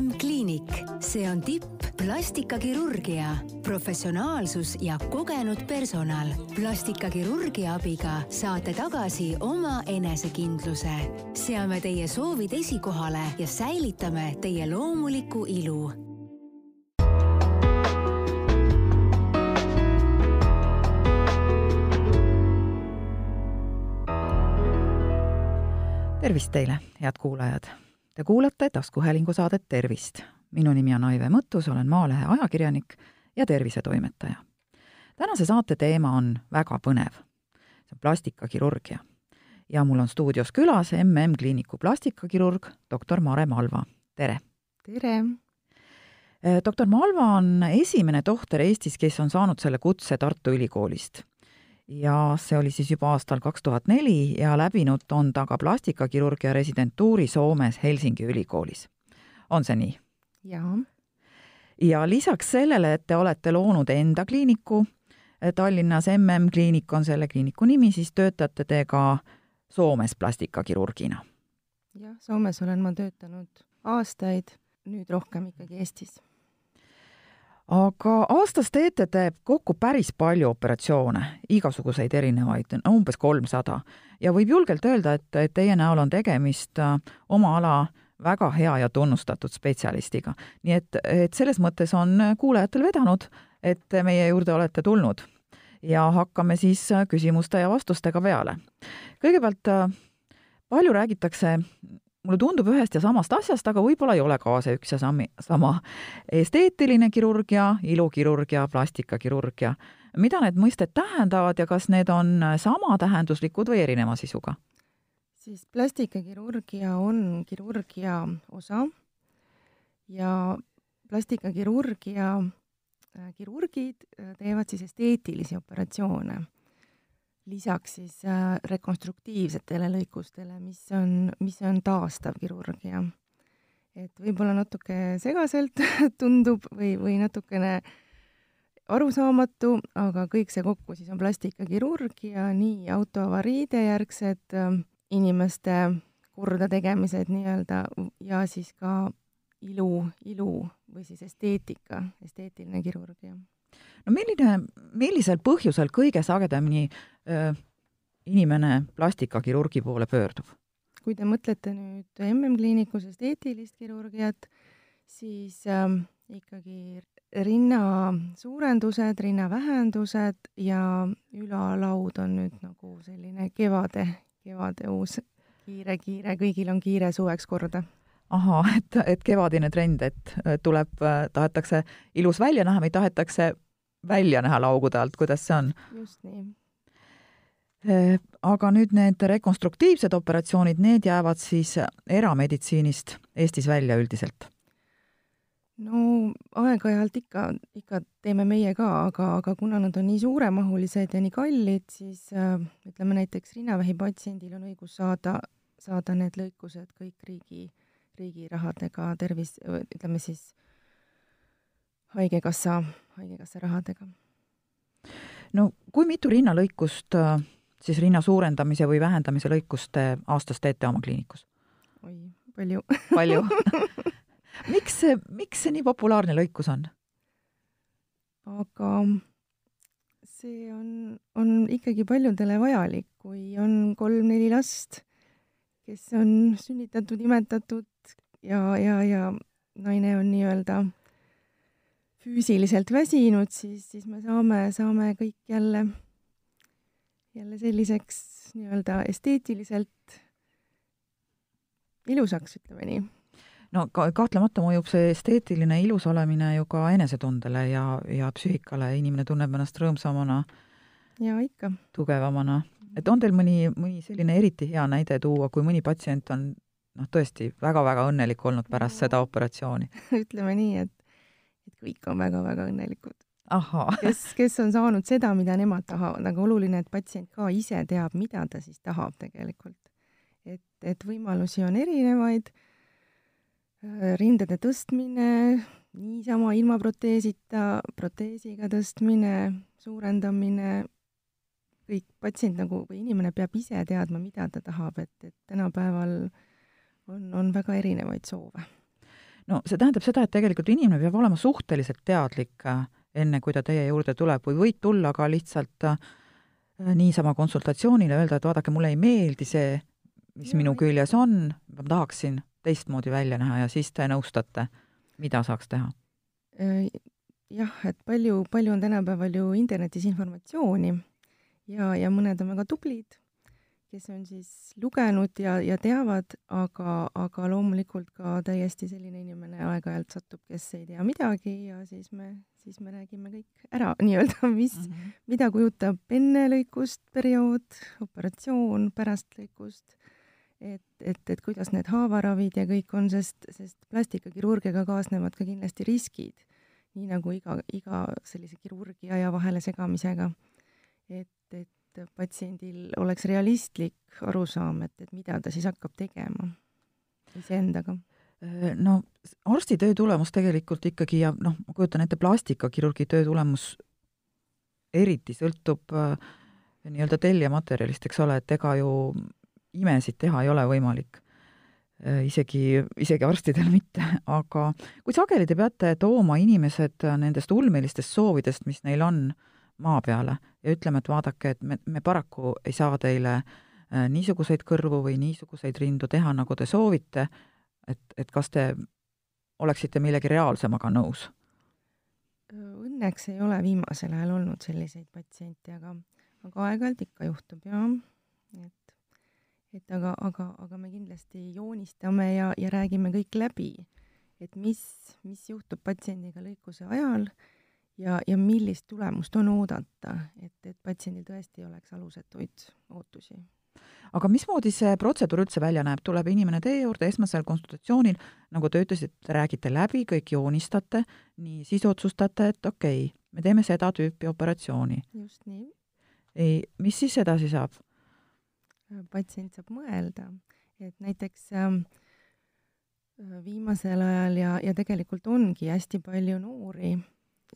mm Kliinik, see on tipp, plastikakirurgia, professionaalsus ja kogenud personal. plastikakirurgia abiga saate tagasi oma enesekindluse. seame teie soovid esikohale ja säilitame teie loomuliku ilu tervist teile, head kuulajad! Te kuulate taskuhäälingu saadet Tervist. minu nimi on Aive Mõttus, olen Maalehe ajakirjanik ja tervisetoimetaja. tänase saate teema on väga põnev. see on plastikakirurgia. ja mul on stuudios külas MM Kliiniku plastikakirurg doktor Mare Malva, tere! tere! doktor Malva on esimene tohter Eestis, kes on saanud selle kutse Tartu Ülikoolist ja see oli siis juba aastal kaks tuhat neli ja läbinud on ta ka plastikakirurgia residentuuri Soomes Helsingi ülikoolis. on see nii? jaa. ja lisaks sellele, et te olete loonud enda kliiniku, Tallinnas MM kliinik on selle kliiniku nimi, siis töötate te ka Soomes plastikakirurgina? jah, Soomes olen ma töötanud aastaid, nüüd rohkem ikkagi Eestis aga aastas teete te kokku päris palju operatsioone, igasuguseid erinevaid, umbes kolmsada. ja võib julgelt öelda, et, et teie näol on tegemist äh, oma ala väga hea ja tunnustatud spetsialistiga. nii et, et selles mõttes on kuulajatel vedanud, et meie juurde olete tulnud. ja hakkame siis küsimuste ja vastustega peale. kõigepealt äh, palju räägitakse mulle tundub ühest ja samast asjast, aga võib-olla ei ole ka see üks ja sami, sama. esteetiline kirurgia, ilukirurgia, plastikakirurgia. mida need mõisted tähendavad ja kas need on samatähenduslikud või erineva sisuga? siis plastikakirurgia on kirurgia osa ja plastikakirurgia äh, kirurgid äh, teevad siis esteetilisi operatsioone lisaks siis äh, rekonstruktiivsetele lõikustele, mis on, mis on taastav kirurgia. et võib-olla natuke segaselt tundub või, või natukene arusaamatu, aga kõik see kokku siis on plastikakirurgia, nii autoavariide järgsed äh, inimeste kordategemised nii-öelda ja siis ka ilu, ilu või siis esteetika, esteetiline kirurgia no milline, millisel põhjusel kõige sagedamini inimene plastikakirurgi poole pöördub? kui te mõtlete nüüd MM-kliinikus esteetilist kirurgiat, siis äh, ikkagi rinnasuurendused, rinnavähendused ja ülalaud on nüüd nagu selline kevade, kevade uus kiire-kiire, kõigil on kiire suveks korda ahaa, et, et kevadine trend, et tuleb, tahetakse ilus välja näha või tahetakse välja näha laugude alt, kuidas see on? just nii. Äh, aga nüüd need rekonstruktiivsed operatsioonid, need jäävad siis erameditsiinist Eestis välja üldiselt? no aeg-ajalt ikka, ikka teeme meie ka, aga, aga kuna nad on nii suuremahulised ja nii kallid, siis äh, ütleme näiteks rinnavähi patsiendil on õigus saada, saada need lõikused kõik riigi, riigi rahadega tervis, ütleme siis Haigekassa, Haigekassa rahadega. no kui mitu rinnalõikust, äh, siis rinna suurendamise või vähendamise lõikust te aastas teete oma kliinikus? oi, palju palju miks see, miks see nii populaarne lõikus on? aga see on, on ikkagi paljudele vajalik, kui on kolm-neli last, kes on sünnitatud, imetatud ja, ja, ja naine on nii-öelda füüsiliselt väsinud, siis, siis me saame, saame kõik jälle, jälle selliseks nii-öelda esteetiliselt ilusaks, ütleme nii. no ka kahtlemata mõjub see esteetiline ilus olemine ju ka enesetundele ja, ja psüühikale, inimene tunneb ennast rõõmsamana. ja ikka. tugevamana. et on teil mõni, mõni selline eriti hea näide tuua, kui mõni patsient on noh, tõesti väga-väga õnnelik olnud pärast no. seda operatsiooni ütleme nii, et et kõik on väga-väga õnnelikud. kes, kes on saanud seda, mida nemad tahavad, aga oluline, et patsient ka ise teab, mida ta siis tahab tegelikult. et, et võimalusi on erinevaid, äh, rindade tõstmine, niisama ilma proteesita, proteesiga tõstmine, suurendamine, kõik patsient nagu või inimene peab ise teadma, mida ta tahab, et, et tänapäeval on, on väga erinevaid soove. No see tähendab seda, et tegelikult inimene peab olema suhteliselt teadlik, äh, enne kui ta teie juurde tuleb või võid tulla ka lihtsalt äh, niisama konsultatsioonile, öelda, et vaadake, mulle ei meeldi see, mis minu küljes on, ma tahaksin teistmoodi välja näha ja siis te nõustate, mida saaks teha? jah, et palju, palju on tänapäeval ju internetis informatsiooni ja, ja mõned on väga tublid, kes on siis lugenud ja, ja teavad, aga, aga loomulikult ka täiesti selline inimene aeg-ajalt satub, kes ei tea midagi ja siis me, siis me räägime kõik ära nii-öelda, mis mm, -hmm. mida kujutab enne lõikust periood, operatsioon, pärast lõikust et, et, et kuidas need haavaravid ja kõik on, sest, sest plastikakirurgiaga kaasnevad ka kindlasti riskid, nii nagu iga, iga sellise kirurgia ja vahelesegamisega et, et patsiendil oleks realistlik arusaam, et, et mida ta siis hakkab tegema iseendaga äh, no arsti töö tulemus tegelikult ikkagi ja noh, ma kujutan ette, plastikakirurgi töö tulemus eriti sõltub äh, nii-öelda tellijamaterjalist, eks ole, et ega ju imesid teha ei ole võimalik äh,. isegi, isegi arstidel mitte, aga kui sageli te peate tooma inimesed nendest ulmelistest soovidest, mis neil on, maa peale ja ütleme, et vaadake, et me, me paraku ei saa teile äh, niisuguseid kõrvu või niisuguseid rindu teha, nagu te soovite, et, et kas te oleksite millegi reaalsemaga nõus? Õnneks ei ole viimasel ajal olnud selliseid patsiente, aga, aga aeg-ajalt ikka juhtub ja et, et aga, aga, aga me kindlasti joonistame ja, ja räägime kõik läbi, et mis, mis juhtub patsiendiga lõikuse ajal ja, ja millist tulemust on oodata, et, et patsiendil tõesti oleks alusetuid ootusi. aga mismoodi see protseduur üldse välja näeb, tuleb inimene teie juurde esmasel konsultatsioonil, nagu te ütlesite, räägite läbi, kõik joonistate, nii, siis otsustate, et okei okay,, me teeme seda tüüpi operatsiooni. just nii. ei, mis siis edasi saab? patsient saab mõelda, et näiteks ähm, viimasel ajal ja, ja tegelikult ongi hästi palju noori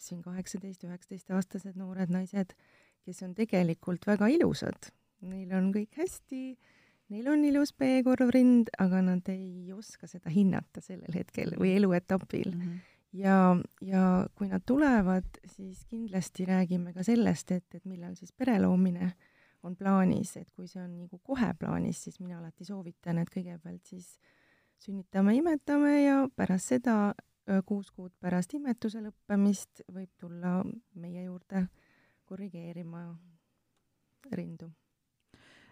siin kaheksateist, üheksateistaastased noored naised, kes on tegelikult väga ilusad. Neil on kõik hästi, neil on ilus B-korvrind, aga nad ei oska seda hinnata sellel hetkel või eluetapil mm. -hmm. ja, ja kui nad tulevad, siis kindlasti räägime ka sellest, et, et millal siis pere loomine on plaanis, et kui see on nagu kohe plaanis, siis mina alati soovitan, et kõigepealt siis sünnitame, imetame ja pärast seda kuus kuud pärast imetuse lõppemist võib tulla meie juurde korrigeerima rindu.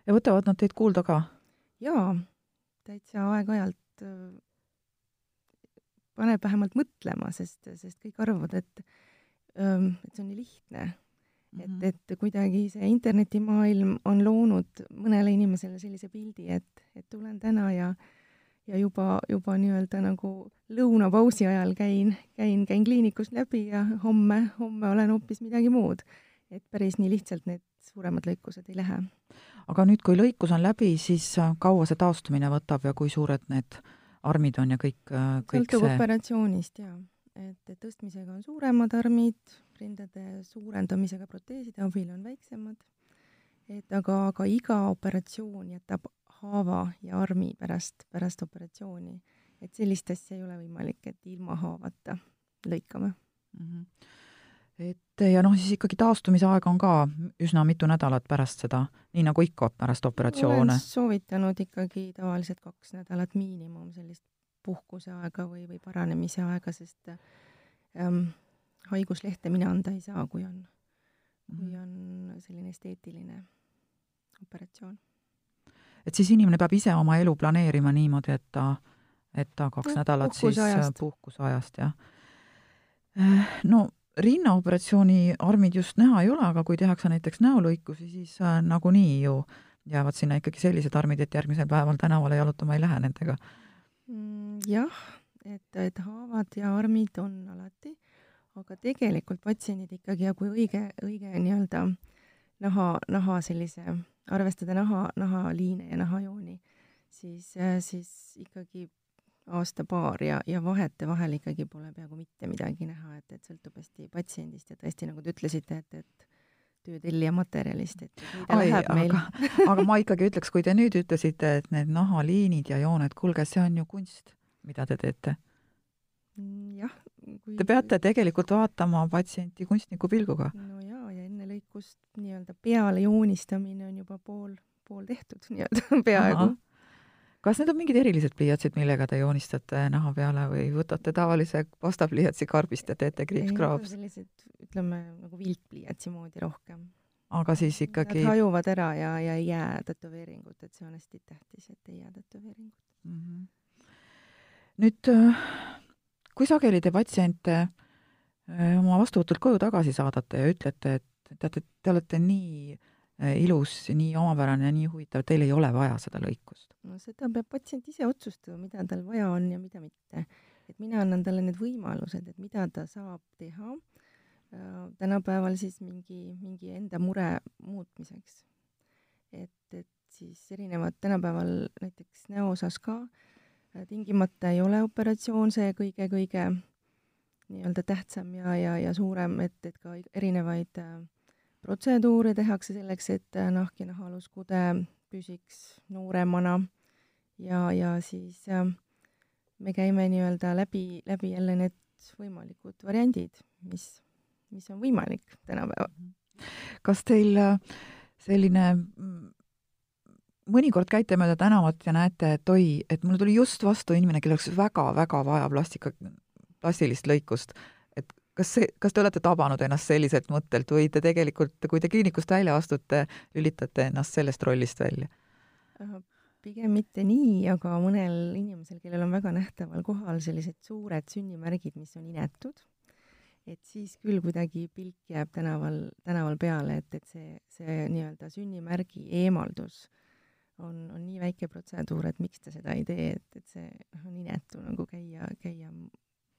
ja võtavad nad teid kuulda ka? jaa, täitsa aeg-ajalt paneb vähemalt mõtlema, sest, sest kõik arvavad, et, et see on nii lihtne mm. -hmm. et, et kuidagi see internetimaailm on loonud mõnele inimesele sellise pildi, et, et tulen täna ja äh, ja juba, juba nii-öelda nagu lõunapausi ajal käin, käin, käin kliinikus läbi ja homme, homme olen hoopis midagi muud. et päris nii lihtsalt need suuremad lõikused ei lähe. aga nüüd, kui lõikus on läbi, siis äh, kaua see taastumine võtab ja kui suured need armid on ja kõik, äh, kõik sõltub see... operatsioonist jaa, et tõstmisega on suuremad armid, rindade suurendamisega proteeside abil on väiksemad, et aga, aga iga operatsioon jätab haava ja armi pärast, pärast operatsiooni. et sellist asja ei ole võimalik, et ilma haavata lõikame mm. -hmm. et ja noh, siis ikkagi taastumise aeg on ka üsna mitu nädalat pärast seda, nii nagu ikka pärast operatsioone. soovitanud ikkagi tavaliselt kaks nädalat miinimum sellist puhkuse aega või, või paranemise aega, sest ähm, haiguslehte mina anda ei saa, kui on, kui mhm. on selline esteetiline operatsioon et siis inimene peab ise oma elu planeerima niimoodi, et ta, et ta kaks no, nädalat siis äh, puhkuseajast, jah. Äh, no rinnaoperatsiooni armid just näha ei ole, aga kui tehakse näiteks näolõikusi, siis äh, nagunii ju jäävad sinna ikkagi sellised armid, et järgmisel päeval tänavale jalutama ei lähe nendega mm,. jah, et, et haavad ja armid on alati, aga tegelikult patsiendid ikkagi ja kui õige, õige nii-öelda naha, naha sellise arvestada naha, nahaliine ja nahajooni, siis, äh, siis ikkagi aasta-paar ja, ja vahetevahel ikkagi pole peaaegu mitte midagi näha, et, et sõltub hästi patsiendist ja tõesti, nagu te ütlesite, et, et töötellija materjalist, et Ai, läheb meil. aga, aga ma ikkagi ütleks, kui te nüüd ütlesite, et need nahaliinid ja jooned, kuulge, see on ju kunst, mida te teete Mm, jah. Te peate tegelikult vaatama patsienti kunstniku pilguga. no lõikust nii-öelda peale joonistamine on juba pool, pool tehtud nii-öelda peaaegu. kas need on mingid erilised pliiatsid, millega te joonistate naha peale või võtate tavalise pastapliiatsi karbist ja teete kriipskraaps? sellised, ütleme nagu viltpliiatsi moodi rohkem. aga siis ikkagi Nad hajuvad ära ja, ja ei jää tätoveeringut, et see on hästi tähtis, et ei jää tätoveeringut mm. -hmm. nüüd äh, kui sageli te patsiente äh, oma vastuvõtult koju tagasi saadate ja ütlete, et teate, te olete nii äh, ilus, nii omapärane nii huvitav, teil ei ole vaja seda lõikust? no seda peab patsient ise otsustama, mida tal vaja on ja mida mitte. et mina annan talle need võimalused, et mida ta saab teha äh, tänapäeval siis mingi, mingi enda mure muutmiseks. et, et siis erinevad tänapäeval näiteks näoosas ka Äh, tingimata ei ole operatsioon see kõige-kõige nii-öelda tähtsam ja, ja, ja suurem, et, et ka erinevaid äh, protseduure tehakse selleks, et äh, nahk ja nahaluskude püsiks nooremana ja, ja siis äh, me käime nii-öelda läbi, läbi jälle need võimalikud variandid, mis, mis on võimalik tänapäeval. kas teil äh, selline mm, mõnikord käite mööda tänavat ja näete, et oi, et mul tuli just vastu inimene, kellel oleks väga-väga vaja plastika, plastilist lõikust, kas see, kas te olete tabanud ennast selliselt mõttelt või te tegelikult, kui te kliinikust välja astute, lülitate ennast sellest rollist välja? pigem mitte nii, aga mõnel inimesel, kellel on väga nähtaval kohal sellised suured sünnimärgid, mis on inetud, et siis küll kuidagi pilk jääb tänaval, tänaval peale, et, et see, see nii-öelda sünnimärgi eemaldus on, on nii väike protseduur, et miks te seda ei tee, et, et see on inetu nagu käia, käia,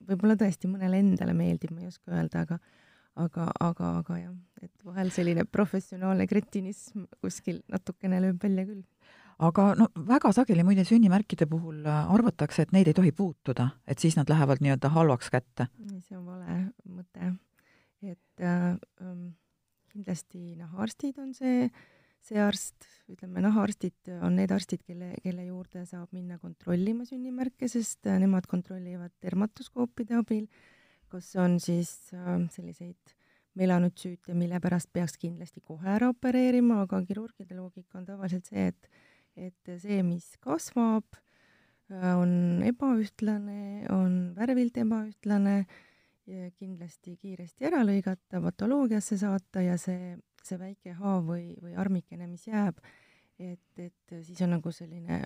võib-olla tõesti mõnele endale meeldib, ma ei oska öelda, aga aga, aga, aga jah, et vahel selline professionaalne kretinism kuskil natukene lööb välja küll. aga no väga sageli muide sünnimärkide puhul äh, arvatakse, et neid ei tohi puutuda, et siis nad lähevad nii-öelda halvaks kätte. see on vale mõte. et äh, ähm, kindlasti noh, arstid on see äh, see arst, ütleme nahaarstid on need arstid, kelle, kelle juurde saab minna kontrollima sünnimärke, sest äh, nemad kontrollivad dermatoskoopide abil, kas on siis äh, selliseid melanütsüüte, mille pärast peaks kindlasti kohe ära opereerima, aga kirurgide loogika on tavaliselt see, et et see, mis kasvab, äh, on ebaühtlane, on värvilt ebaühtlane, kindlasti kiiresti ära lõigata, patoloogiasse saata ja see see väike haav või, või armikene, mis jääb, et, et siis on nagu selline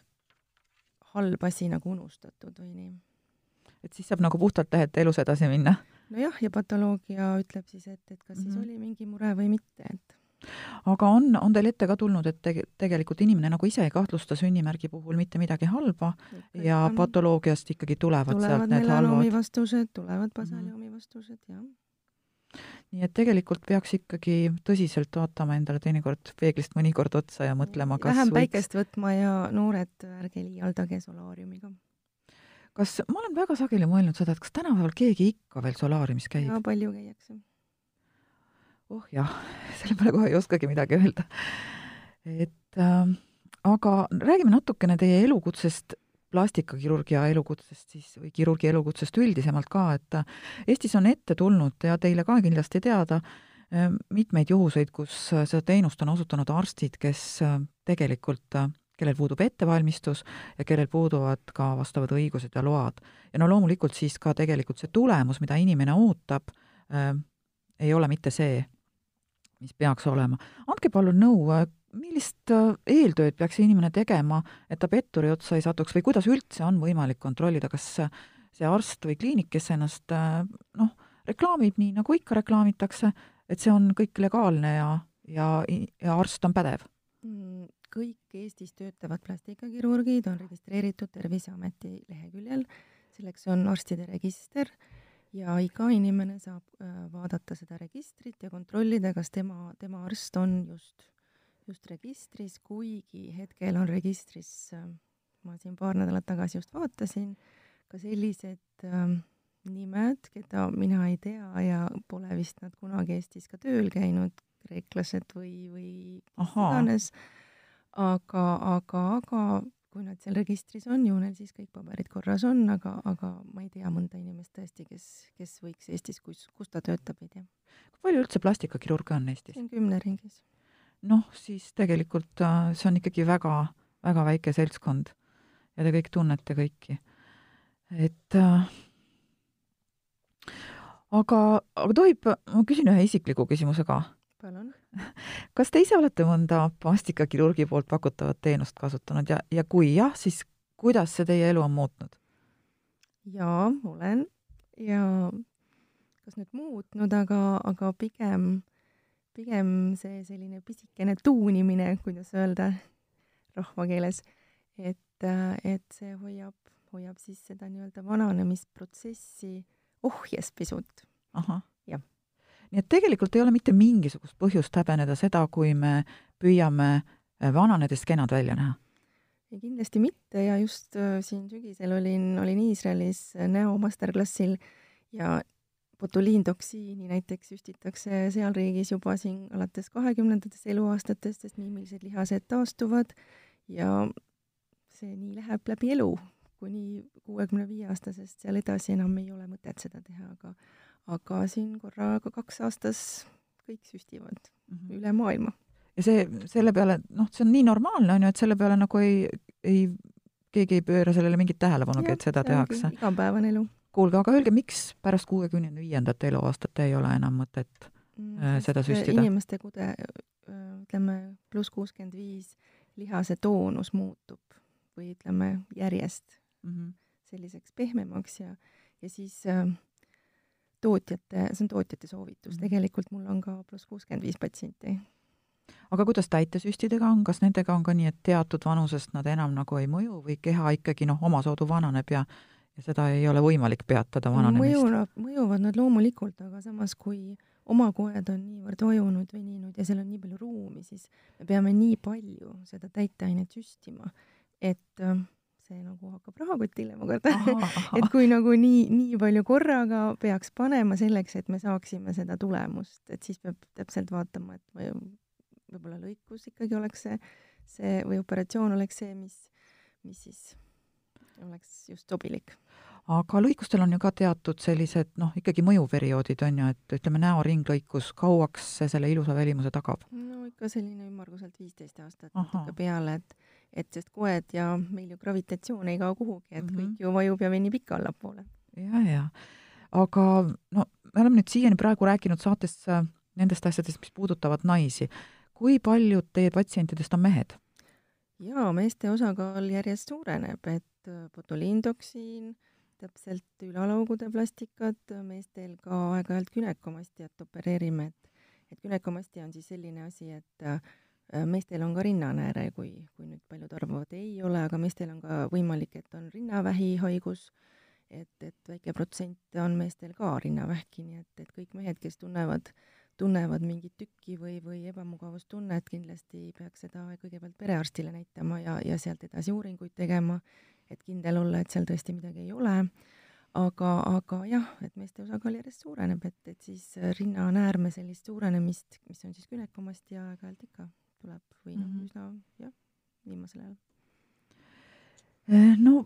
halb asi nagu unustatud või nii. et siis saab nagu puhtalt lehelt elus edasi minna? nojah, ja patoloogia ütleb siis, et, et kas mm -hmm. siis mhm. oli mingi mure või mitte, et aga on, on teil ette ka tulnud, et te, tegelikult inimene nagu ise ei kahtlusta sünnimärgi puhul mitte midagi halba Ikka, ja patoloogiast ikkagi tulevad, tulevad sealt need halvad? vastused, tulevad basaliomi mhm. vastused, jah nii et tegelikult peaks ikkagi tõsiselt vaatama endale teinekord peeglist mõnikord otsa ja mõtlema, kas vähem võiks... päikest võtma ja noored, ärge liialdage solaariumiga. kas, ma olen väga sageli mõelnud seda, et kas tänapäeval keegi ikka veel solaariumis käib? jaa, palju käiakse. oh jah, selle peale kohe ei oskagi midagi öelda. et äh, aga räägime natukene teie elukutsest plastikakirurgia elukutsest siis või kirurgi elukutsest üldisemalt ka, et Eestis on ette tulnud ja teile ka kindlasti teada, eh, mitmeid juhuseid, kus seda teenust on osutanud arstid, kes eh, tegelikult, kellel puudub ettevalmistus ja kellel puuduvad ka vastavad õigused ja load. ja no loomulikult siis ka tegelikult see tulemus, mida inimene ootab äh,, ei ole mitte see, mis peaks olema. andke palun nõu, millist äh, eeltööd peaks inimene tegema, et ta petturi otsa ei satuks või kuidas üldse on võimalik kontrollida, kas see arst või kliinik, kes ennast äh, noh, reklaamib nii, nagu ikka reklaamitakse, et see on kõik legaalne ja, ja, ja arst on pädev? Mm, kõik Eestis töötavad plastikakirurgid on registreeritud Terviseameti leheküljel, selleks on arstide register ja iga inimene saab äh, vaadata seda registrit ja kontrollida, kas tema, tema arst on just just registris, kuigi hetkel on registris, äh, ma siin paar nädalat tagasi just vaatasin, ka sellised äh, nimed, keda mina ei tea ja pole vist nad kunagi Eestis ka tööl käinud, kreeklased või, või kes iganes. aga, aga, aga kui nad seal registris on, ju neil siis kõik paberid korras on, aga, aga ma ei tea mõnda inimest, tõesti, kes, kes võiks Eestis, kus, kus ta töötab, ei tea. kui palju üldse plastikakirurge on Eestis? kümne ringis. Noh, siis tegelikult äh, see on ikkagi väga, väga väike seltskond ja te kõik tunnete kõiki. et äh, aga, aga tohib, ma küsin ühe isikliku küsimuse ka. palun. kas te ise olete mõnda plastikakirurgi poolt pakutavat teenust kasutanud ja, ja kui jah, siis kuidas see teie elu on muutnud? jaa, olen ja kas nüüd muutnud, aga, aga pigem, pigem see selline pisikene tuunimine, kuidas öelda rahvakeeles, et, et see hoiab, hoiab siis seda nii-öelda vananemisprotsessi ohjes pisut. jah. nii et tegelikult ei ole mitte mingisugust põhjust häbeneda seda, kui me püüame vananedes kenad välja näha ei, kindlasti mitte ja just äh, siin sügisel olin, olin Iisraelis äh, näo masterclassil ja botuliintoksiini näiteks süstitakse seal riigis juba siin alates kahekümnendatest eluaastatest, sest miimilised lihased taastuvad ja see nii läheb läbi elu, kuni kuuekümne viie aastasest seal edasi enam ei ole mõtet seda teha, aga aga siin korraga kaks aastas kõik süstivad mm -hmm. üle maailma ja see, selle peale, noh, see on nii normaalne, on ju, et selle peale nagu ei, ei, keegi ei pööra sellele mingit tähelepanugi, et seda tehakse. igapäevane elu. Kuulge, aga öelge, miks pärast kuuekümne viiendat eluaastat ei ole enam mõtet mm, äh, seda süstida? inimeste kude, ütleme, pluss kuuskümmend viis, lihase toonus muutub või ütleme, järjest mm -hmm. selliseks pehmemaks ja, ja siis äh, tootjate, see on tootjate soovitus mm, -hmm. tegelikult mul on ka pluss kuuskümmend viis patsienti aga kuidas täitesüstidega on, kas nendega on ka nii, et teatud vanusest nad enam nagu ei mõju või keha ikkagi noh, omasoodu vananeb ja ja seda ei ole võimalik peatada vananemist? mõjuvad, mõjuvad nad loomulikult, aga samas, kui oma koed on niivõrd vajunud, veninud ja seal on nii palju ruumi, siis me peame nii palju seda täiteainet süstima, et äh, see nagu hakkab rahakotile, ma kardan. et kui nagu nii, nii palju korraga peaks panema selleks, et me saaksime seda tulemust, et siis peab täpselt vaatama, et ma võib-olla lõikus ikkagi oleks see, see või operatsioon oleks see, mis, mis siis oleks just sobilik. Aga lõikustel on ju ka teatud sellised noh, ikkagi mõjuperioodid on ju, et ütleme, näoringlõikus, kauaks see selle ilusa välimuse tagab? no ikka selline ümmarguselt viisteist aastat natuke peale, et et sest koed ja meil ju gravitatsioon ei kao kuhugi, et mm -hmm. kõik ju vajub ja venib ikka allapoole. ja, ja aga no me oleme nüüd siiani praegu rääkinud saates äh, nendest asjadest, mis puudutavad naisi kui paljud teie patsientidest on mehed? jaa, meeste osakaal järjest suureneb, et äh, botuliintoksiin, täpselt ülalaugude plastikad, meestel ka aeg-ajalt günekomastiat opereerime, et et günekomastia on siis selline asi, et äh, meestel on ka rinnanääre, kui, kui nüüd paljud arvavad, ei ole, aga meestel on ka võimalik, et on rinnavähihaigus, et, et väike protsent on meestel ka rinnavähki, nii et, et kõik mehed, kes tunnevad tunnevad mingit tükki või, või ebamugavustunnet, kindlasti peaks seda kõigepealt perearstile näitama ja, ja sealt edasi uuringuid tegema, et kindel olla, et seal tõesti midagi ei ole. aga, aga jah, et meeste osakaal järjest suureneb, et, et siis rinnanäärme sellist suurenemist, mis on siis künekomast ja aeg-ajalt ikka tuleb või noh mm -hmm., üsna jah, viimasel ajal. Eh, no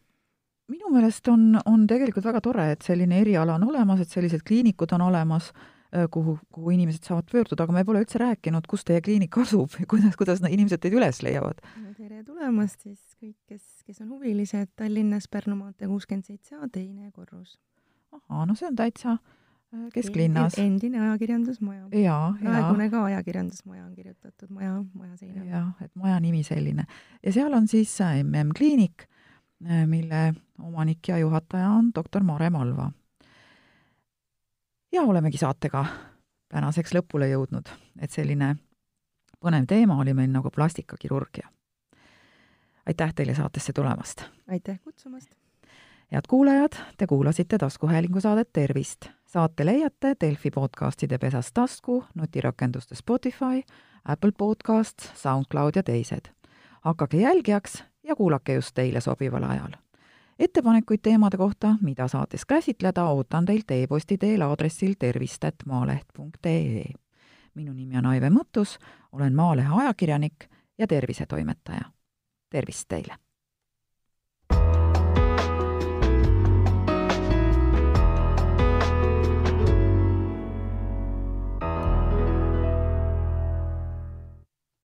minu meelest on, on tegelikult väga tore, et selline eriala on olemas, et sellised kliinikud on olemas Äh, kuhu, kuhu inimesed saavad pöörduda, aga me pole üldse rääkinud, kus teie kliinik asub ja kuidas, kuidas inimesed teid üles leiavad? tere tulemast siis kõik, kes, kes on huvilised Tallinnas Pärnu maantee kuuskümmend seitse A teine korrus. ahhaa, no see on täitsa äh, kesklinnas. endine ajakirjandusmaja. praegune ka ajakirjandusmaja on kirjutatud maja, maja seinale. jah, et maja nimi selline. ja seal on siis MM kliinik, äh, mille omanik ja juhataja on doktor Mare Malva ja olemegi saatega tänaseks lõpule jõudnud, et selline põnev teema oli meil nagu plastikakirurgia. Aitäh teile saatesse tulemast! aitäh kutsumast! head kuulajad, te kuulasite taskuhäälingu saadet Tervist. saate leiate Delfi podcastide pesast tasku, nutirakenduste Spotify, Apple Podcast, SoundCloud ja teised. hakake jälgijaks ja kuulake just teile sobival ajal ettepanekuid teemade kohta, mida saates käsitleda, ootan teilt e-posti teel aadressil tervist.maaleht.ee. minu nimi on Aive Mõttus, olen Maalehe ajakirjanik ja tervisetoimetaja. Tervist teile!